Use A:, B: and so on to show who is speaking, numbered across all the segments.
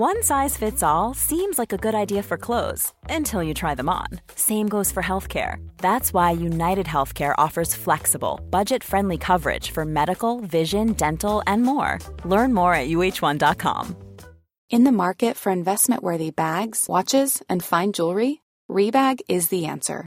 A: One size fits all seems like a good idea for clothes until you try them on. Same goes for healthcare. That's why United Healthcare offers flexible, budget friendly coverage for medical, vision, dental, and more. Learn more at uh1.com.
B: In the market for investment worthy bags, watches, and fine jewelry, Rebag is the answer.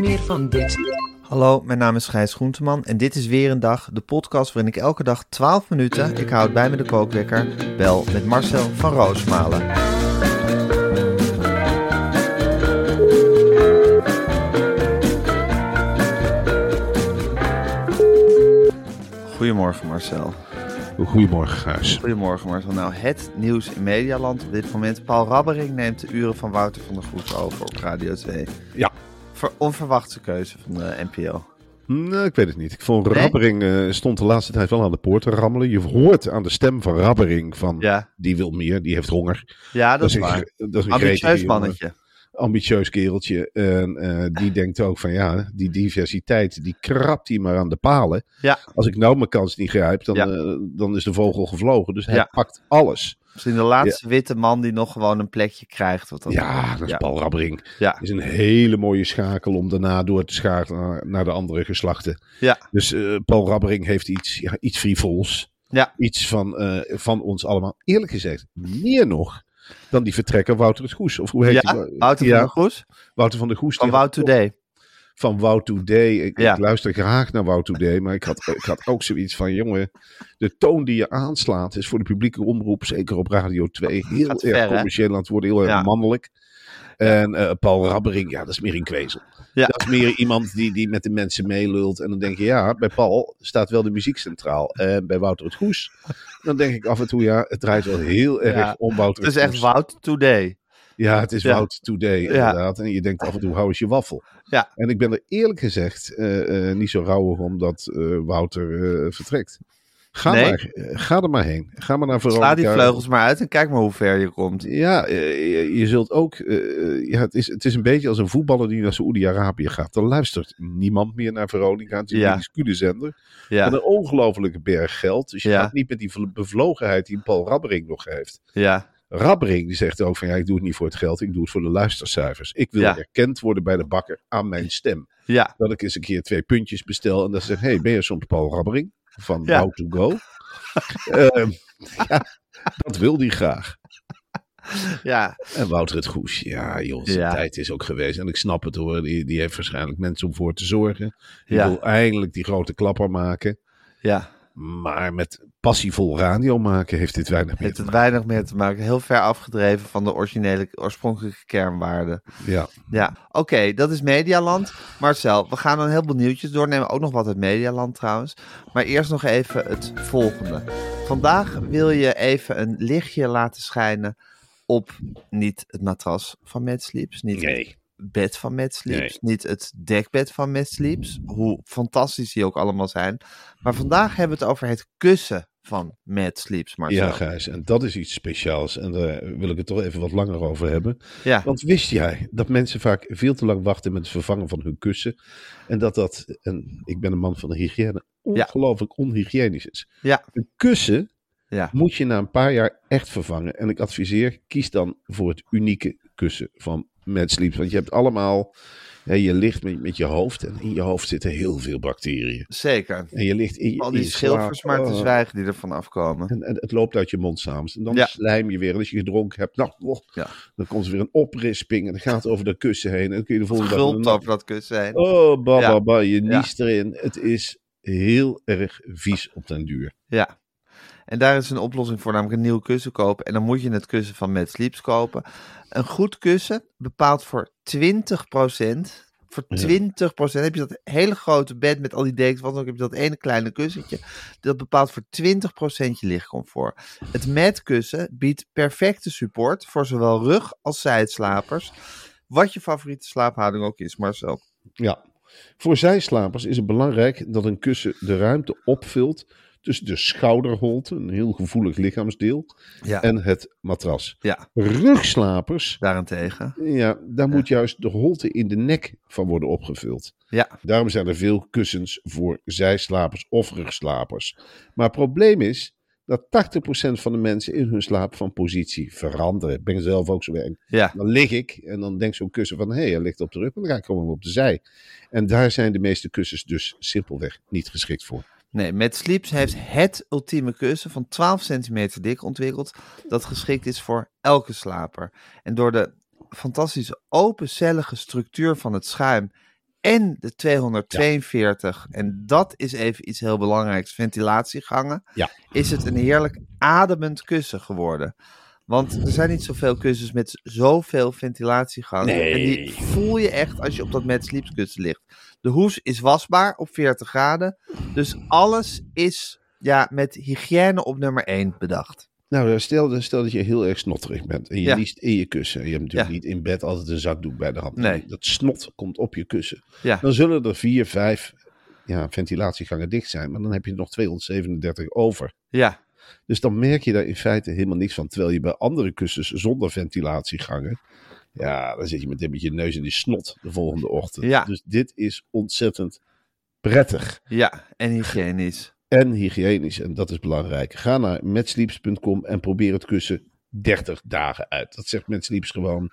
C: Meer van dit.
D: Hallo, mijn naam is Gijs Groenteman en dit is weer een dag, de podcast waarin ik elke dag 12 minuten, ik houd bij me de kookwekker, bel met Marcel van Roosmalen. Goedemorgen Marcel.
E: Goedemorgen, Gijs.
D: Goedemorgen Marcel. Nou, het nieuws in Medialand op dit moment. Paul Rabbering neemt de uren van Wouter van der Goes over op Radio 2.
E: Ja.
D: Ver onverwachte keuze van de NPO.
E: Nee, ik weet het niet. Ik vond
D: Nee?
E: Rabbering eh, stond de laatste tijd wel aan de poort te rammelen. Je hoort aan de stem van Rabbering van
D: Ja,
E: die wil meer, die heeft honger.
D: ja dat, is
E: een
D: waar.
E: dat is een
D: Ambitieus
E: jongen.
D: mannetje.
E: Ambitieus kereltje. En eh, die denkt ook van ja, die diversiteit, die krapt hij maar aan de palen.
D: Ja.
E: Als ik nou mijn kans niet grijp, dan,
D: Ja.
E: eh, dan is de vogel gevlogen. Dus hij pakt alles.
D: Misschien de laatste witte man die nog gewoon een plekje krijgt. Wat dat
E: Ja, dat is
D: ja.
E: Paul Rabbering.
D: Ja.
E: is een hele mooie schakel om daarna door te schakelen naar, de andere geslachten.
D: Ja.
E: Dus eh, Paul Rabbering heeft iets, ja, iets frivols.
D: Ja.
E: Iets van, eh, van ons allemaal. Eerlijk gezegd, meer nog dan die vertrekker Wouter het Goes. Of hoe heet
D: Ja,
E: die?
D: Wouter
E: ja,
D: van der Goes
E: Wouter van der Goes.
D: van
E: die had
D: Wout Today.
E: Van Wout Today. Ik,
D: Ja.
E: ik luister graag naar Wout Today, maar ik had, ik had ook zoiets van, jongen, de toon die je aanslaat is voor de publieke omroep, zeker op Radio 2, heel
D: Gaat
E: erg
D: ver,
E: commercieel aan het worden, heel erg
D: Ja.
E: mannelijk. En eh, Paul Rabbering, ja, dat is meer een kwezel.
D: Ja.
E: Dat is meer iemand die, die met de mensen meelult. En dan denk je, ja, bij Paul staat wel de muziek centraal. En bij Wouter het Goes, dan denk ik af en toe, ja, het draait wel heel erg
D: Ja.
E: om Wouter
D: Het is echt
E: Goes.
D: Wout Today.
E: Ja, het is
D: Ja.
E: Wout Today, inderdaad. En je denkt af en toe, hou eens je waffel.
D: Ja.
E: En ik ben er eerlijk gezegd eh, eh, niet zo rouwig om dat eh, Wouter vertrekt. Ga,
D: Nee?
E: maar, ga er maar heen. Ga maar naar Veronica.
D: Sla die vleugels maar uit en kijk maar hoe ver je komt.
E: Ja, je, je zult ook... ja, het, is, het is een beetje als een voetballer die naar Saoedi-Arabië gaat. Er luistert niemand meer naar Veronica. Het is
D: Ja.
E: een
D: Ja,
E: een ongelofelijke berg geld. Dus je
D: Ja.
E: gaat niet met die vl- bevlogenheid die Paul Rabbering nog heeft.
D: ja,
E: Rabbering die zegt ook van ja, ik doe het niet voor het geld, ik doe het voor de luistercijfers. Ik wil
D: Ja.
E: erkend worden bij de bakker aan mijn stem.
D: ja.
E: Dat ik eens een keer twee puntjes bestel en dan zeg hey, ben je soms Paul Rabbering van
D: Ja.
E: How to Go? Ehm, ja, dat wil hij graag.
D: ja.
E: En Wouter het Goes, ja joh, zijn
D: Ja.
E: tijd is ook geweest. En ik snap het hoor, die, die heeft waarschijnlijk mensen om voor te zorgen. Die
D: Ja.
E: wil eindelijk die grote klapper maken.
D: ja.
E: Maar met passievol radio maken heeft dit weinig meer
D: Heeft
E: te
D: het
E: maken.
D: weinig meer te maken. Heel ver afgedreven van de originele, oorspronkelijke kernwaarden.
E: Ja.
D: Ja, oké, dat is Medialand. Marcel, we gaan een heleboel nieuwtjes doornemen. Ook nog wat uit Medialand trouwens. Maar eerst nog even het volgende. Vandaag wil je even een lichtje laten schijnen op niet het matras van Mad Sleeps, niet
E: Nee.
D: Bed van Mad Sleeps, niet het dekbed van Mad Sleeps, hoe fantastisch die ook allemaal zijn. Maar vandaag hebben we het over het kussen van Mad Sleeps, Marcel.
E: Ja, Gijs, en dat is iets speciaals. En daar wil ik het toch even wat langer over hebben.
D: Ja.
E: Want wist jij dat mensen vaak veel te lang wachten met het vervangen van hun kussen? En dat dat, en ik ben een man van de hygiëne, ongelooflijk onhygiënisch is.
D: Ja.
E: Een kussen
D: Ja.
E: moet je na een paar jaar echt vervangen. En ik adviseer, kies dan voor het unieke kussen van Mad Sleeps. Want je hebt allemaal, hè, je ligt met, met je hoofd en in je hoofd zitten heel veel bacteriën.
D: Zeker.
E: En je ligt in je,
D: Al die
E: je
D: schilfers
E: slaap.
D: maar te
E: Oh.
D: zwijgen die ervan afkomen.
E: En, en het loopt uit je mond samen. En dan
D: Ja.
E: slijm je weer. En als je gedronken hebt, nou, oh,
D: Ja.
E: dan komt er weer een oprisping. En dan gaat het over de kussen heen. En dan kun je de volgende dag...
D: Gulpt over dat kussen heen.
E: Oh, ba,
D: Ja.
E: ba, ba, je niest erin. Het is heel erg vies op den duur.
D: Ja. En daar is een oplossing voor, namelijk een nieuw kussen kopen. En dan moet je het kussen van Mad Sleeps kopen. Een goed kussen bepaalt voor 20% Voor 20% heb je dat hele grote bed met al die dekens. Wat dan ook heb je dat ene kleine kussentje. Dat bepaalt voor 20% je lichtcomfort. Het matkussen biedt perfecte support voor zowel rug als zijslapers. Wat je favoriete slaaphouding ook is, Marcel.
E: Ja. Voor zijslapers is het belangrijk dat een kussen de ruimte opvult tussen de schouderholte, een heel gevoelig lichaamsdeel,
D: Ja.
E: en het matras.
D: Ja,
E: Rugslapers,
D: daarentegen.
E: ja, daar moet juist de holte in de nek van worden opgevuld.
D: Ja,
E: Daarom zijn er veel kussens voor zijslapers of rugslapers. Maar het probleem is dat 80% van de mensen in hun slaap van positie veranderen. Ik ben zelf ook zo werk.
D: ja.
E: Dan lig ik en dan denkt zo'n kussen van, hé, hey, hij ligt op de rug, maar dan ga ik gewoon op de zij. En daar zijn de meeste kussens dus simpelweg niet geschikt voor.
D: Nee, met Sleeps heeft het ultieme kussen van 12 centimeter dik ontwikkeld. Dat geschikt is voor elke slaper. En door de fantastische opencellige structuur van het schuim en de 242, en dat is even iets heel belangrijks, ventilatiegangen,
E: Ja.
D: is het een heerlijk ademend kussen geworden. Want er zijn niet zoveel kussens met zoveel ventilatiegangen. En die voel je echt als je op dat Mad Sleeps kussen ligt. De hoes is wasbaar op 40 graden. Dus alles is ja, met hygiëne op nummer 1 bedacht.
E: Nou, stel, stel dat je heel erg snotterig bent en je
D: Ja.
E: liest in je kussen. En je hebt natuurlijk
D: Ja.
E: niet in bed altijd een zakdoek bij de hand.
D: Nee.
E: Dat snot komt op je kussen.
D: Ja,
E: Dan zullen er vier, vijf ja, ventilatiegangen dicht zijn, maar dan heb je er nog 237 over.
D: ja,
E: Dus dan merk je daar in feite helemaal niks van. Terwijl je bij andere kussens zonder ventilatiegangen, ja, dan zit je met, met je neus in die snot de volgende ochtend.
D: Ja.
E: Dus dit is ontzettend prettig
D: ja. En hygiënisch.
E: en hygiënisch. En dat is belangrijk. Ga naar metsleeps.com en probeer het kussen 30 dagen uit. Dat zegt Metsleeps gewoon.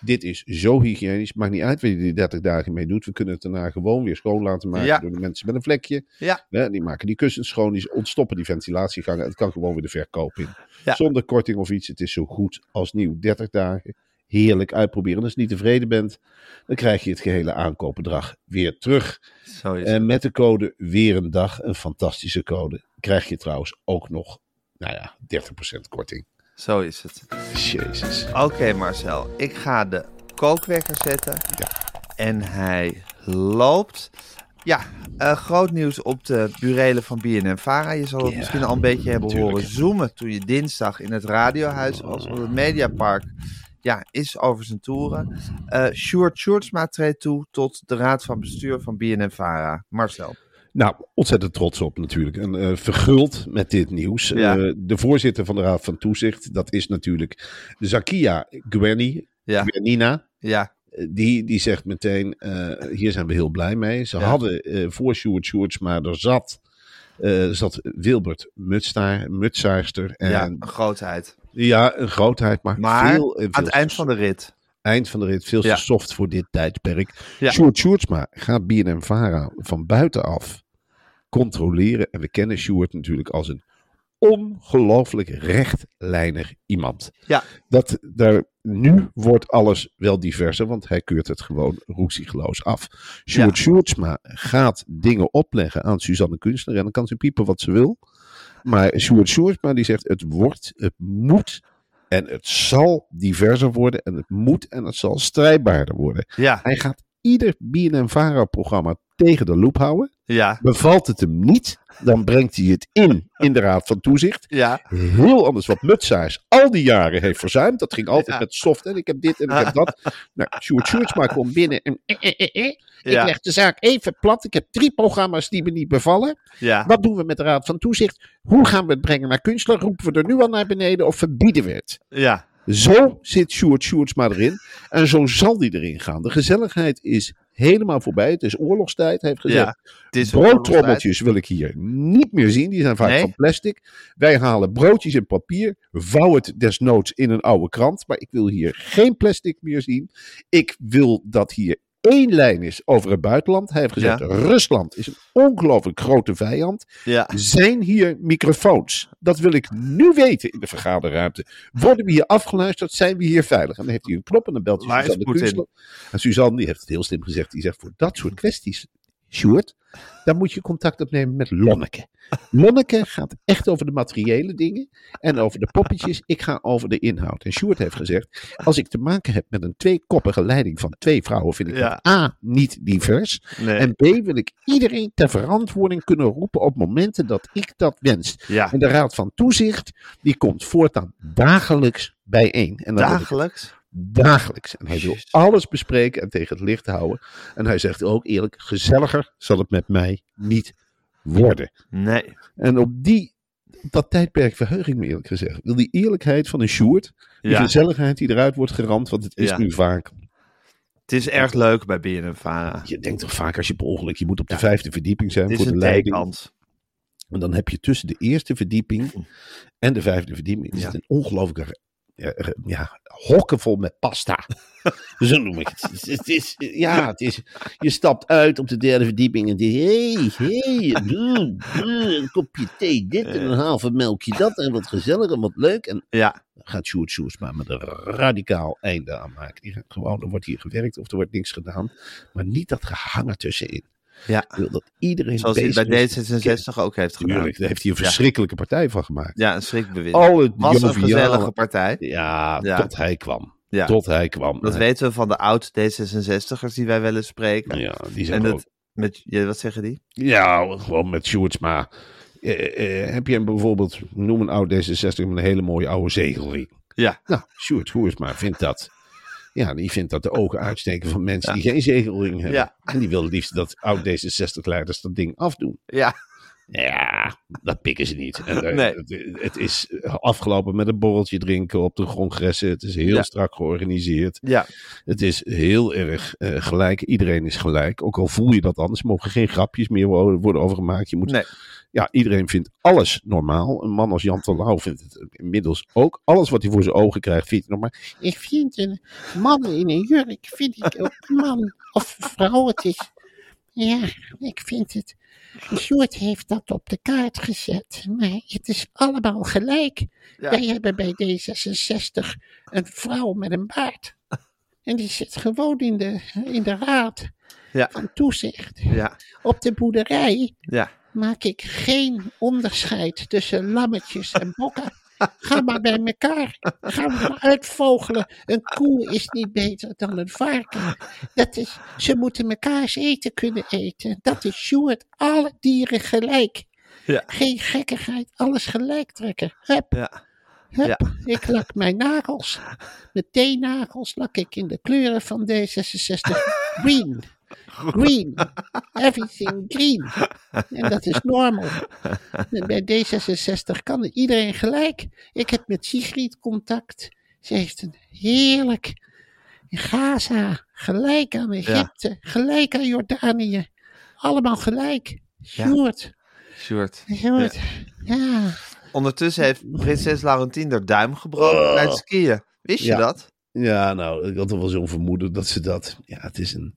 E: Dit is zo hygiënisch. Maakt niet uit wat je die 30 dagen mee doet. We kunnen het daarna gewoon weer schoon laten maken
D: Ja.
E: door de mensen met een vlekje.
D: Ja,
E: Ja, die maken die kussens schoon, die ontstoppen die ventilatiegangen. Het kan gewoon weer de verkoop in.
D: Ja.
E: Zonder korting of iets. Het is zo goed als nieuw. 30 dagen. Heerlijk uitproberen. En als je niet tevreden bent, dan krijg je het gehele aankoopbedrag weer terug.
D: zo is het.
E: En met de code weer een dag, een fantastische code, krijg je trouwens ook nog, nou ja, 30% korting.
D: Zo is het.
E: Jezus.
D: Oké Marcel, ik ga de kookwekker zetten.
E: Ja.
D: En hij loopt. Ja, eh, groot nieuws op de burelen van BNN Vara. Je zal het
E: Ja,
D: misschien al een beetje hebben
E: natuurlijk.
D: horen zoomen toen je dinsdag in het radiohuis was. Want het Mediapark ja, is over zijn toeren. Eh Sjoerd Sjoerdsma treedt toe tot de raad van bestuur van BNN Vara. Marcel.
E: Nou, ontzettend trots op natuurlijk. En eh, verguld met dit nieuws.
D: Ja.
E: Eh, de voorzitter van de Raad van Toezicht, dat is natuurlijk Zakia Gwenny,
D: Ja,
E: Gwenina.
D: ja,
E: Eh, Die, die zegt meteen, hier zijn we heel blij mee. Ze
D: Ja.
E: hadden voor Sjoerd Sjoerds, maar er zat, zat Wilbert Mutstaar, Mutsaarster. En
D: ja,
E: ja.
D: een grootheid.
E: een grootheid, maar,
D: Maar
E: veel,
D: aan het eind van de rit.
E: eind van de rit veel
D: Ja.
E: te soft voor dit tijdperk.
D: Ja.
E: Sjoerd Sjoerdsma gaat BNM Vara van buitenaf controleren. En we kennen Sjoerd natuurlijk als een ongelooflijk rechtlijnig iemand.
D: Ja,
E: Dat daar, nu wordt alles wel diverser, want hij keurt het gewoon roesigloos af. Sjoerd
D: Ja.
E: Sjoerdsma gaat dingen opleggen aan Suzanne Kunstler en dan kan ze piepen wat ze wil. Maar Sjoerd Sjoerdsma die zegt het wordt, het moet en het zal diverser worden en het moet en het zal strijdbaarder worden.
D: ja,
E: Hij gaat ieder BNN-VARA-programma tegen de loep houden.
D: ja,
E: Bevalt het hem niet, dan brengt hij het in in de Raad van Toezicht.
D: ja,
E: Heel anders wat Mutsaars al die jaren heeft verzuimd. Dat ging altijd
D: Ja.
E: met soft en ik heb dit en ik heb dat. Nou, Sjoerd Sjoerdsma komt binnen en eh, eh, eh, ik leg de zaak even plat. Ik heb drie programma's die me niet bevallen.
D: ja.
E: Wat doen we met de Raad van Toezicht? Hoe gaan we het brengen naar Kunstler? Roepen we er nu al naar beneden of verbieden we het?
D: ja.
E: Zo zit Sjoerd Sjoerdsma erin. En zo zal die erin gaan. De gezelligheid is helemaal voorbij. Het is oorlogstijd. Hij heeft gezegd,
D: Ja,
E: broodtrommeltjes wil ik hier niet meer zien. Die zijn vaak
D: Nee.
E: van plastic. Wij halen broodjes in papier. Vouw het desnoods in een oude krant. Maar ik wil hier geen plastic meer zien. Ik wil dat hier één lijn is over het buitenland. Hij heeft gezegd,
D: Ja.
E: Rusland is een ongelooflijk grote vijand.
D: Ja,
E: Zijn hier microfoons? Dat wil ik nu weten in de vergaderruimte. Worden we hier afgeluisterd? Zijn we hier veilig? En dan heeft hij een knop en dan belt hij Suzanne. En Suzanne die heeft het heel slim gezegd. Die zegt voor dat soort kwesties Sjoerd, dan moet je contact opnemen met Lonneke. Lonneke gaat echt over de materiële dingen en over de poppetjes. Ik ga over de inhoud. En Sjoerd heeft gezegd, als ik te maken heb met een tweekoppige leiding van twee vrouwen, vind ik
D: Ja.
E: A, niet divers.
D: Nee.
E: En B, wil ik iedereen ter verantwoording kunnen roepen op momenten dat ik dat wens.
D: ja,
E: En de Raad van Toezicht, die komt voortaan dagelijks bijeen. En dan
D: dagelijks.
E: Dagelijks. En hij wil alles bespreken en tegen het licht houden. En hij zegt ook eerlijk, gezelliger zal het met mij niet worden.
D: Nee.
E: En op die, op dat tijdperk verheug ik me eerlijk gezegd. Wil die eerlijkheid van een Sjoerd, die
D: Ja,
E: gezelligheid die eruit wordt geramd, want het is
D: Ja.
E: nu vaak.
D: het is erg leuk bij BNNVARA.
E: Je denkt toch vaak als je per ongeluk, je moet op de vijfde verdieping zijn
D: Het is
E: voor de
D: een
E: leiding. En dan heb je tussen de eerste verdieping en de vijfde verdieping is het een ongelooflijke ja, eh, ja, hokken vol met pasta. Zo noem ik het. Het is, het is- ja, het is, je stapt uit op de derde verdieping en je hé, hé, doe, doe, een kopje thee, dit en een halve melkje dat en wat gezellig en wat leuk. En
D: Ja,
E: dan gaat Sjoerd Sjoerdsma met een radicaal einde aanmaken. Die gaat gewoon, er wordt hier gewerkt of er wordt niks gedaan. Maar niet dat gehangen tussenin.
D: Ja.
E: Ik wil dat iedereen
D: zoals hij bij
E: bezig is.
D: D66 ook heeft gedaan.
E: Tuurlijk, daar heeft hij een
D: Ja.
E: verschrikkelijke partij van gemaakt.
D: Ja, een schrikbewind.
E: Al het
D: Was een gezellige partij.
E: Ja,
D: Ja.
E: tot hij kwam.
D: Ja.
E: Tot hij kwam.
D: Dat weten we van de oud D66'ers die wij willen spreken.
E: Ja, die
D: en
E: zijn ook.
D: dat, met, ja, wat zeggen die?
E: Ja, gewoon met Sjoerdsma. Eh, eh, heb je hem bijvoorbeeld, noem een oud D66 met een hele mooie oude zegelring.
D: Ja.
E: Nou, Sjoerd Sjoerdsma vindt dat. Ja, die vindt dat de ogen uitsteken van mensen
D: Ja.
E: die geen zegelring hebben.
D: Ja.
E: En die wil liefst dat oud D66-leiders dat ding afdoen.
D: Ja,
E: Ja, dat pikken ze niet. En, eh,
D: Nee.
E: het, het is afgelopen met een borreltje drinken op de congressen. Het is heel
D: Ja.
E: strak georganiseerd.
D: ja,
E: Het is heel erg eh, gelijk. Iedereen is gelijk. Ook al voel je dat anders, mogen geen grapjes meer wo- worden over gemaakt. Je moet,
D: nee.
E: ja, iedereen vindt alles normaal. Een man als Jan Terlouw vindt het inmiddels ook. Alles wat hij voor zijn ogen krijgt, vindt hij normaal. Ik vind een man in een jurk, vind ik ook man of vrouw. Het is, ja, ik vind het. Sjoerd heeft dat op de kaart gezet. Maar het is allemaal gelijk.
D: Ja.
E: Wij hebben bij D66 een vrouw met een baard. En die zit gewoon in de, in de raad
D: Ja.
E: van toezicht.
D: Ja,
E: Op de boerderij
D: ja,
E: maak ik geen onderscheid tussen lammetjes en bokken. Ga maar bij elkaar. Ga maar uitvogelen. Een koe is niet beter dan een varken. Dat is, ze moeten mekaars eten kunnen eten. Dat is Sjoerd. Alle dieren gelijk.
D: Ja.
E: Geen gekkigheid. Alles gelijk trekken. Hup.
D: ja.
E: Hup,
D: Ja.
E: ik lak mijn nagels. Mijn teennagels lak ik in de kleuren van D66. Green. Green. Everything green. En dat is normal. Bij D66 kan iedereen gelijk. Ik heb met Sigrid contact. Ze heeft een heerlijk Gaza. Gelijk aan Egypte. Gelijk aan Jordanië. Allemaal gelijk. Sjoerd.
D: Sjoerd.
E: Sjoerd. Ja.
D: Ondertussen heeft prinses Laurentien haar duim gebroken bij het skiën. Wist je
E: Ja.
D: dat?
E: Ja, nou, ik had er wel zo'n vermoeden dat ze dat. Ja, het is een.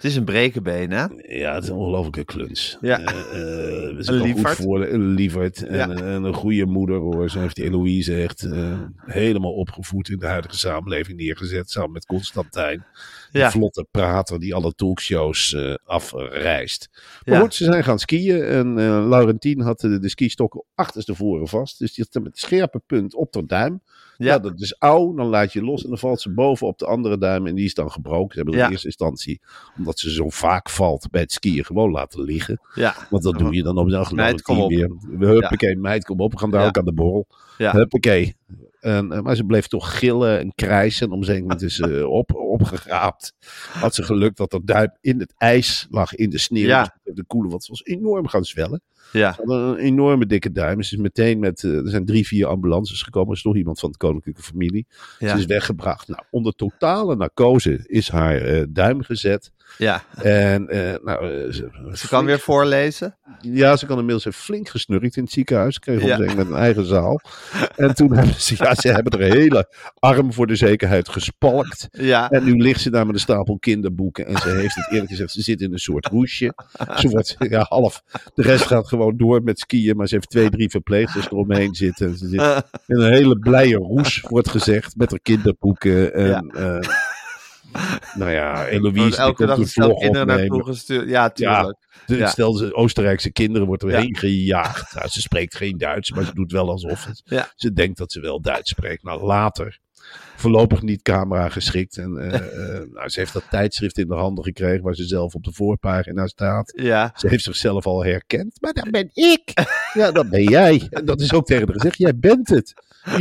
D: Het is een brekenbeen, hè?
E: Ja, het is een ongelofelijke kluns.
D: Ja.
E: Eh, eh,
D: Een lieverd.
E: voor een lieverd. En,
D: Ja.
E: en een goede moeder hoor. Ze heeft Eloïse echt eh, helemaal opgevoed in de huidige samenleving neergezet. Samen met Constantijn.
D: Ja.
E: vlotte prater die alle talkshows eh, afreist. Maar
D: Ja.
E: goed, ze zijn gaan skiën. En eh Laurentien had de, de skistokken achterstevoren vast. Dus die had met scherpe punt op de duim. Ja. Dat is ouw, dan laat je los en dan valt ze boven op de andere duim en die is dan gebroken. Ze hebben
D: Ja.
E: in eerste instantie, omdat ze zo vaak valt bij het skiën, gewoon laten liggen.
D: ja,
E: Want dat doe je dan op de dag
D: Meid, kom op.
E: weer. Huppakee, meid, kom op, we gaan daar ook aan de borrel.
D: Ja.
E: Huppakee. En, eh, maar ze bleef toch gillen en krijsen. Om moment is ze op, opgeraapt. Had ze geluk dat er duim in het ijs lag, in de sneeuw.
D: Ja.
E: Dus de koele, want ze was enorm gaan zwellen.
D: ja.
E: Ze een enorme dikke duim. Ze is meteen met, eh, er zijn drie, vier ambulances gekomen. Er is nog iemand van de koninklijke familie.
D: Ja.
E: Ze is weggebracht. Nou, onder totale narcose is haar eh, duim gezet.
D: Ja.
E: En eh, nou, eh, ze,
D: Ze kan weer voorlezen.
E: Ja, ze kan inmiddels heeft flink gesnurkt in het ziekenhuis. Kreeg
D: Ja.
E: ja. met een eigen zaal. En toen hebben ze, ja, ze hebben er een hele arm voor de zekerheid gespalkt.
D: Ja,
E: En nu ligt ze daar met een stapel kinderboeken. En ze heeft het eerlijk gezegd, ze zit in een soort roesje. Ze wordt ja, half. De rest gaat gewoon door met skiën. Maar ze heeft twee, drie verpleegsters eromheen zitten. Ze zit in een hele blije roes, wordt gezegd. Met haar kinderboeken. En, eh, Nou ja, die
D: elke dag
E: een
D: kinderen naartoe gestuurd. Ja, tuurlijk.
E: De,
D: Ja.
E: Stel, ze Oostenrijkse kinderen wordt er
D: Ja.
E: gejaagd. Nou, ze spreekt geen Duits, maar ze doet wel alsof het. Ze denkt dat ze wel Duits spreekt. Nou, later. Voorlopig niet camera geschikt. En, eh, eh, nou, ze heeft dat tijdschrift in de handen gekregen waar ze zelf op de voorpagina staat.
D: Ja.
E: Ze heeft zichzelf al herkend. Maar dat ben ik. Ja, dat ben jij. En dat is ook tegen haar gezegd. Jij bent het.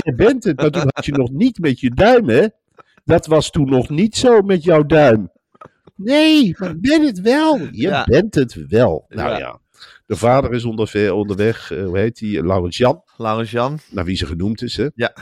E: Jij bent het. Maar toen had je nog niet met je duim, hè? Dat was toen nog niet zo met jouw duim. Nee, maar ik ben het wel. Je
D: Ja.
E: bent het wel. Nou
D: Ja.
E: ja. De vader is onderweg. eh, hoe heet die? Laurens Jan.
D: Laurens Jan.
E: Naar wie ze genoemd is, hè?
D: Ja.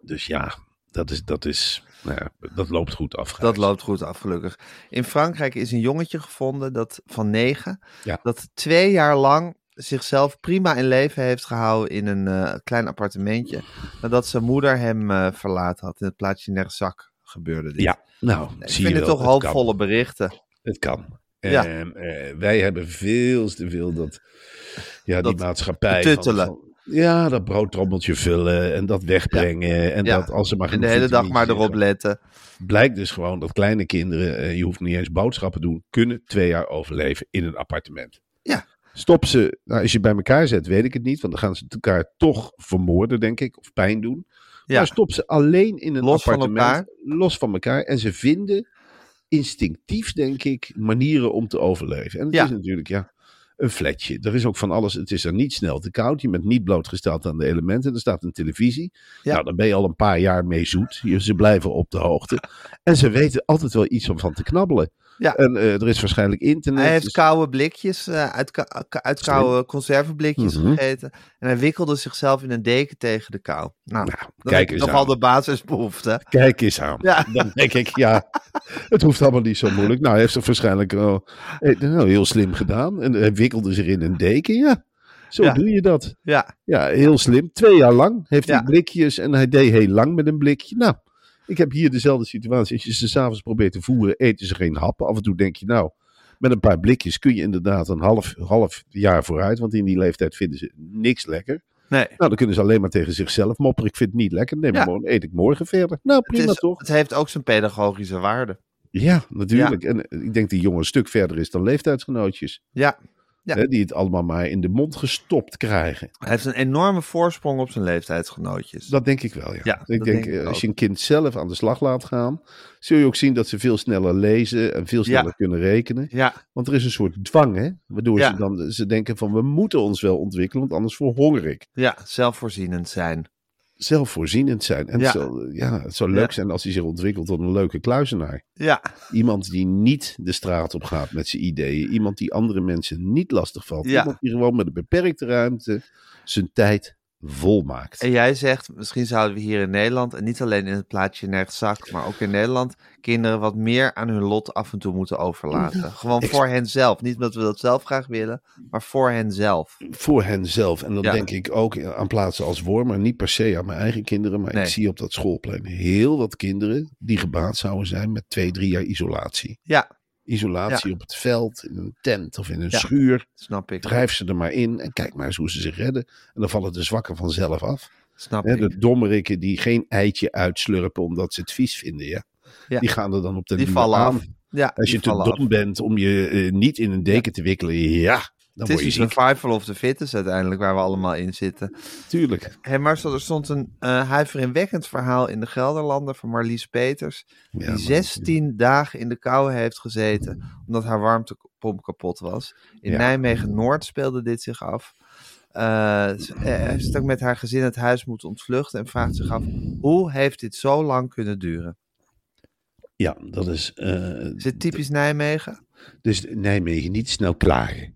E: Dus ja, dat, is, dat, is, nou ja, dat loopt goed af.
D: Dat loopt goed af, gelukkig. In Frankrijk is een jongetje gevonden dat, van negen.
E: Ja.
D: Dat twee jaar lang zichzelf prima in leven heeft gehouden in een eh, klein appartementje. Nadat zijn moeder hem eh, verlaten had. In het plaatsje Nerzak gebeurde dit.
E: Ja, nou,
D: Ik
E: zie
D: vind
E: je
D: het
E: wel,
D: toch hoopvolle berichten.
E: Het kan.
D: Ja.
E: En eh, wij hebben veel te veel dat, ja, die maatschappij. Van, van- ja, dat broodtrommeltje vullen en dat wegbrengen. En
D: Ja.
E: dat als ze maar
D: En de hele dag maar erop letten.
E: Blijkt dus gewoon dat kleine kinderen, je hoeft niet eens boodschappen doen, kunnen twee jaar overleven in een appartement. Stop ze, nou, als je bij elkaar zet, weet ik het niet, want dan gaan ze elkaar toch vermoorden, denk ik, of pijn doen.
D: Ja.
E: Maar stop ze alleen in een
D: Los van
E: appartement,
D: elkaar.
E: los van elkaar. En ze vinden instinctief, denk ik, manieren om te overleven. En het
D: Ja.
E: is natuurlijk, ja, een flatje. Er is ook van alles. Het is er niet snel te koud. Je bent niet blootgesteld aan de elementen. Er staat een televisie.
D: Ja.
E: Nou, dan ben je al een paar jaar mee zoet. Je- Ze blijven op de hoogte. En ze weten altijd wel iets om van te knabbelen.
D: Ja.
E: En eh, er is waarschijnlijk internet.
D: Hij heeft
E: dus-
D: koude blikjes, eh, uit, uit koude conserveblikjes
E: Mhm.
D: gegeten. En hij wikkelde zichzelf in een deken tegen de kou. Nou,
E: Nou,
D: dat
E: kijk
D: is
E: eens
D: nogal de basisbehoefte.
E: Kijk eens aan.
D: Ja.
E: Dan denk ik, ja, het hoeft allemaal niet zo moeilijk. Nou, hij heeft het waarschijnlijk wel eh, nou, heel slim gedaan. En hij wikkelde zich in een deken, ja. Zo
D: Ja.
E: doe je dat.
D: Ja,
E: Ja, heel slim. Twee jaar lang heeft hij
D: Ja.
E: blikjes en hij deed heel lang met een blikje. Nou, ik heb hier dezelfde situatie. Als je ze s'avonds probeert te voeren, eten ze geen happen. Af en toe denk je, nou, met een paar blikjes kun je inderdaad een half, half jaar vooruit. Want in die leeftijd vinden ze niks lekker.
D: nee.
E: Nou, dan kunnen ze alleen maar tegen zichzelf mopperen. Ik vind het niet lekker. Neem
D: Ja.
E: maar gewoon, eet ik morgen verder. Nou,
D: Het,
E: prima
D: is,
E: toch?
D: het heeft ook zijn pedagogische waarde.
E: Ja, natuurlijk. En eh, ik denk die jongen een stuk verder is dan leeftijdsgenootjes.
D: Ja, Ja.
E: Hè, die het allemaal maar in de mond gestopt krijgen.
D: hij heeft een enorme voorsprong op zijn leeftijdsgenootjes.
E: Dat denk ik wel, ja.
D: Ja,
E: ik denk,
D: denk ik
E: eh, als je een kind zelf aan de slag laat gaan, zul je ook zien dat ze veel sneller lezen en veel sneller
D: Ja.
E: kunnen rekenen.
D: Ja,
E: Want er is een soort dwang, hè? Waardoor ze dan ze denken van we moeten ons wel ontwikkelen, want anders verhonger ik.
D: ja, zelfvoorzienend zijn.
E: Zelfvoorzienend zijn. En
D: Ja.
E: Het, zou, ja, het zou leuk
D: Ja.
E: zijn als hij zich ontwikkelt tot een leuke kluizenaar.
D: Ja,
E: Iemand die niet de straat op gaat met zijn ideeën. Iemand die andere mensen niet lastig valt.
D: Ja.
E: Iemand die gewoon met een beperkte ruimte zijn tijd volmaakt.
D: en jij zegt, misschien zouden we hier in Nederland, en niet alleen in het plaatsje Nerdzak, maar ook in Nederland, kinderen wat meer aan hun lot af en toe moeten overlaten. Gewoon
E: Ik-
D: voor henzelf. Niet omdat we dat zelf graag willen, maar voor henzelf.
E: Voor henzelf. En dan
D: Ja.
E: denk ik ook aan plaatsen als Wormer. Niet per se aan mijn eigen kinderen. Maar
D: Nee.
E: ik zie op dat schoolplein heel wat kinderen die gebaat zouden zijn met twee, drie jaar isolatie.
D: Ja,
E: Isolatie op het veld, in een tent of in een
D: Ja.
E: schuur.
D: snap ik.
E: Drijf ze er maar in en kijk maar eens hoe ze zich redden. En dan vallen de zwakken vanzelf af.
D: Snap ik.
E: de dommerikken die geen eitje uitslurpen omdat ze het vies vinden. Ja.
D: Ja.
E: Die gaan er dan op de
D: Die vallen
E: aan.
D: af. Ja,
E: Als je te
D: af.
E: dom bent om je eh, niet in een deken te wikkelen, ja, dan
D: Het is
E: je
D: een survival of the fittest uiteindelijk waar we allemaal in zitten.
E: Tuurlijk.
D: Hey Marcel, er stond een eh huiveringwekkend verhaal in de Gelderlander van Marlies Peters.
E: Ja,
D: die
E: maar-
D: 16 dagen in de kou heeft gezeten omdat haar warmtepomp kapot was. In
E: Ja.
D: Nijmegen-Noord speelde dit zich af. Eh, ze eh, heeft ook met haar gezin het huis moeten ontvluchten en vraagt zich af, hoe heeft dit zo lang kunnen duren?
E: Ja, dat is.
D: Is het typisch Nijmegen?
E: dus Nijmegen niet snel klagen.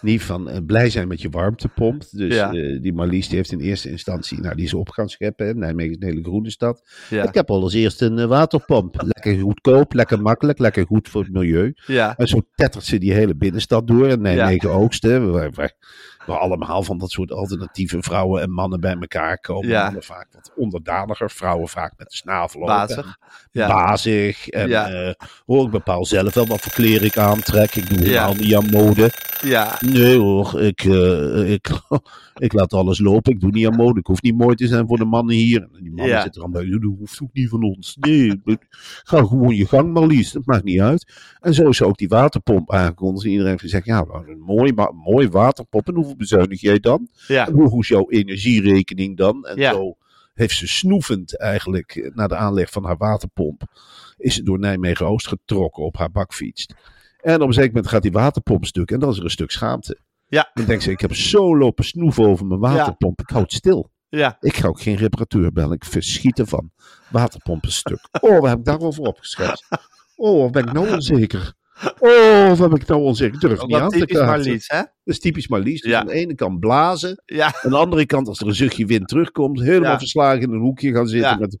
E: Niet van eh, blij zijn met je warmtepomp. Dus
D: Ja.
E: eh, die Marlies die heeft in eerste instantie, nou die is op gaan scheppen. hè. Nijmegen is een hele groene stad.
D: Ja.
E: Ik heb al als eerste een eh, waterpomp. Lekker goedkoop, lekker makkelijk, lekker goed voor het milieu.
D: Ja.
E: En zo tettert ze die hele binnenstad door. En Nijmegen Oogst, hè, waar, allemaal van dat soort alternatieve vrouwen en mannen bij elkaar komen.
D: Ja.
E: Vaak wat onderdaniger, vrouwen vaak met de snavel.
D: Bazig. Ja.
E: Bazig. En
D: Ja.
E: eh, hoor, ik bepaal zelf wel wat voor kleren ik aantrek. Ik doe helemaal niet aan mode.
D: Ja,
E: Nee hoor, ik, eh, ik, ik laat alles lopen. Ik doe niet aan mode. Ik hoef niet mooi te zijn voor de mannen hier. En die mannen zitten er bij. Dat hoeft ook niet van ons. Nee, ga gewoon je gang maar liefst. Dat maakt niet uit. En zo is ook die waterpomp aangekondigd. En Iedereen heeft gezegd, ja, een mooi, mooi waterpomp. En hoeveel bezuinig jij dan?
D: ja,
E: En hoe hoe is jouw energierekening dan? En
D: Ja.
E: zo heeft ze snoevend eigenlijk eh, naar de aanleg van haar waterpomp. Is ze door Nijmegen-Oost getrokken op haar bakfiets. En op een zeker moment gaat die waterpomp stuk. En dan is er een stuk schaamte.
D: Ja.
E: Dan denkt ze, ik heb zo lopen snoeven over mijn waterpomp. Ik houd stil.
D: ja.
E: Ik ga ook geen reparateur bellen. Ik verschiet ervan. Waterpomp is stuk. Oh, waar heb ik daar wel voor opgeschreven? Oh, wat ben ik nou onzeker? Oh, wat ben ik nou onzeker? Durf
D: Ook
E: niet aan te
D: typisch. Marlies, hè?
E: Dat is typisch Marlies. Dus
D: Ja.
E: aan de ene kant blazen.
D: Ja,
E: Aan de andere kant, als er een zuchtje wind terugkomt, helemaal
D: Ja.
E: verslagen in een hoekje gaan zitten. Met,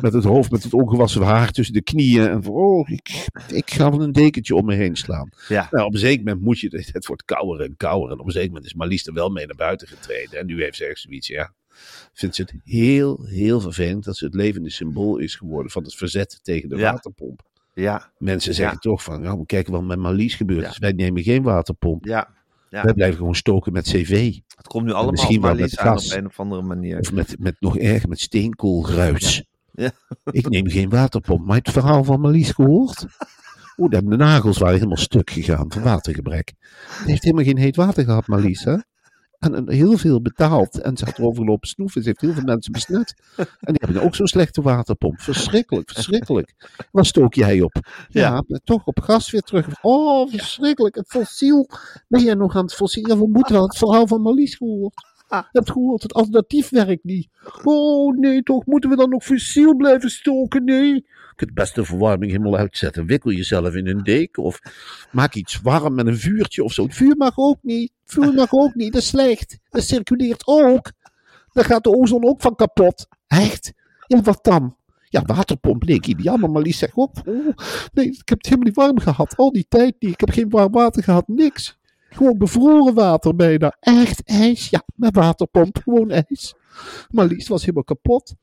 E: met het hoofd, met het ongewassen haar tussen de knieën. En van, oh, ik, ik ga wel een dekentje om me heen slaan.
D: ja.
E: Nou, op een zeker moment moet je, het wordt kouder en kouder. En op een zeker moment is Marlies er wel mee naar buiten getreden. En nu heeft ze echt zoiets, ja. Vindt ze het heel, heel vervelend dat ze het levende symbool is geworden van het verzet tegen de
D: Ja.
E: waterpomp.
D: Ja,
E: Mensen zeggen
D: Ja.
E: toch van, nou, we kijken wat met Marlies gebeurt.
D: Ja.
E: Dus wij nemen geen waterpomp.
D: ja. Ja.
E: Wij blijven gewoon stoken met cv.
D: Het komt nu allemaal
E: misschien wel met
D: aan op
E: gas.
D: een of andere manier.
E: Of met, met nog erger, met steenkoolgruis.
D: Ja.
E: Ik neem geen waterpomp. Maar het verhaal van Marlies gehoord? Oeh, de nagels waren helemaal stuk gegaan van watergebrek. Ze heeft helemaal geen heet water gehad, Marlies, hè? En, en heel veel betaald. En ze had erover gelopen snoeven. Ze heeft heel veel mensen besmet. En die hebben ook zo'n slechte waterpomp. Verschrikkelijk, verschrikkelijk. Waar stook jij op? Ja, toch op gas weer terug. Oh, verschrikkelijk. Het fossiel. Ben jij nog aan het fossiel? Ja, we moeten wel het verhaal van Marlies gehoord. Hebt gehoord, het alternatief werkt niet. Oh nee, toch moeten we dan nog fossiel blijven stoken? Nee. Je kunt best de verwarming helemaal uitzetten. Wikkel jezelf in een deken of maak iets warm met een vuurtje of zo. Het vuur mag ook niet. Het vuur mag ook niet, dat is slecht. Dat circuleert ook. Dan gaat de ozon ook van kapot. Echt? Ja, wat dan? Ja, waterpomp leek ideaal, maar Marlies zegt ook, oh, nee, ik heb het helemaal niet warm gehad. Al die tijd niet. Ik heb geen warm water gehad, niks. Gewoon bevroren water bijna. Echt ijs? Ja, met waterpomp. Gewoon ijs. Marlies was helemaal kapot.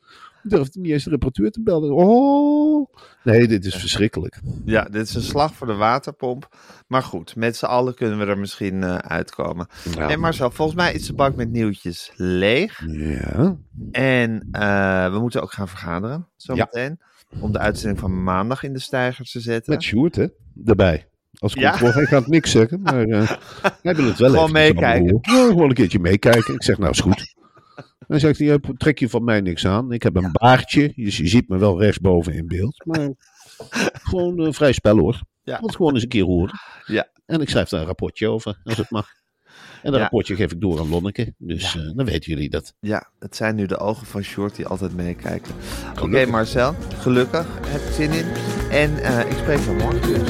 E: Durfde niet eens de reparateur te bellen. Oh. Nee, dit is verschrikkelijk.
D: Ja, dit is een slag voor de waterpomp. Maar goed, met z'n allen kunnen we er misschien eh, uitkomen.
E: Ja.
D: En Marcel, volgens mij is de bak met nieuwtjes leeg.
E: Ja.
D: En eh, we moeten ook gaan vergaderen, zometeen. Om de uitzending van maandag in de stijger te zetten.
E: Met Sjoerd, hè? Daarbij. Als
D: Ja.
E: controle. Hij gaat niks zeggen, maar eh, hij wil het wel
D: Gewoon
E: even
D: meekijken.
E: Ja, gewoon een keertje meekijken. Ik zeg, nou is goed. Dan zegt hij, "Ja, trek je van mij niks aan. Ik heb een baardje, dus je ziet me wel rechtsboven in beeld. Maar gewoon een vrij spel hoor.
D: Ja.
E: Want gewoon eens een keer horen.
D: Ja.
E: En ik schrijf daar een rapportje over, als het mag. En dat
D: Ja.
E: rapportje geef ik door aan Lonneke. Dus eh, dan weten jullie dat.
D: Ja, het zijn nu de ogen van Short die altijd meekijken. Oké. Marcel, gelukkig. Heb je zin in. En eh, ik spreek je morgen weer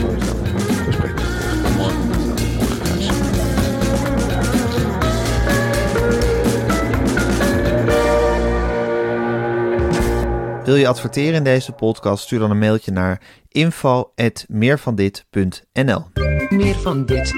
D: Wil je adverteren in deze podcast? Stuur dan een mailtje naar info.meervandit.nl
C: Meer van dit.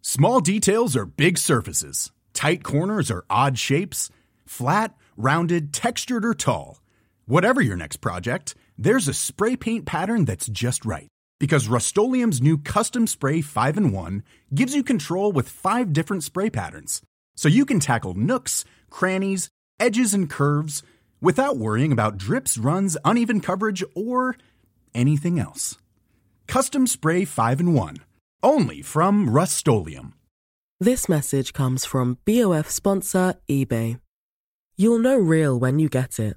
F: Small details are big surfaces. Tight corners are odd shapes. Flat, rounded, textured, or tall. Whatever your next project, there's a spray paint pattern that's just right. Because Rust new Custom Spray 5 in 1 gives you control with five different spray patterns. So you can tackle nooks, crannies, edges, and curves without worrying about drips, runs, uneven coverage, or anything else. Custom Spray 5 in 1. Only from Rust
G: This message comes from BOF sponsor eBay. You'll know real when you get it.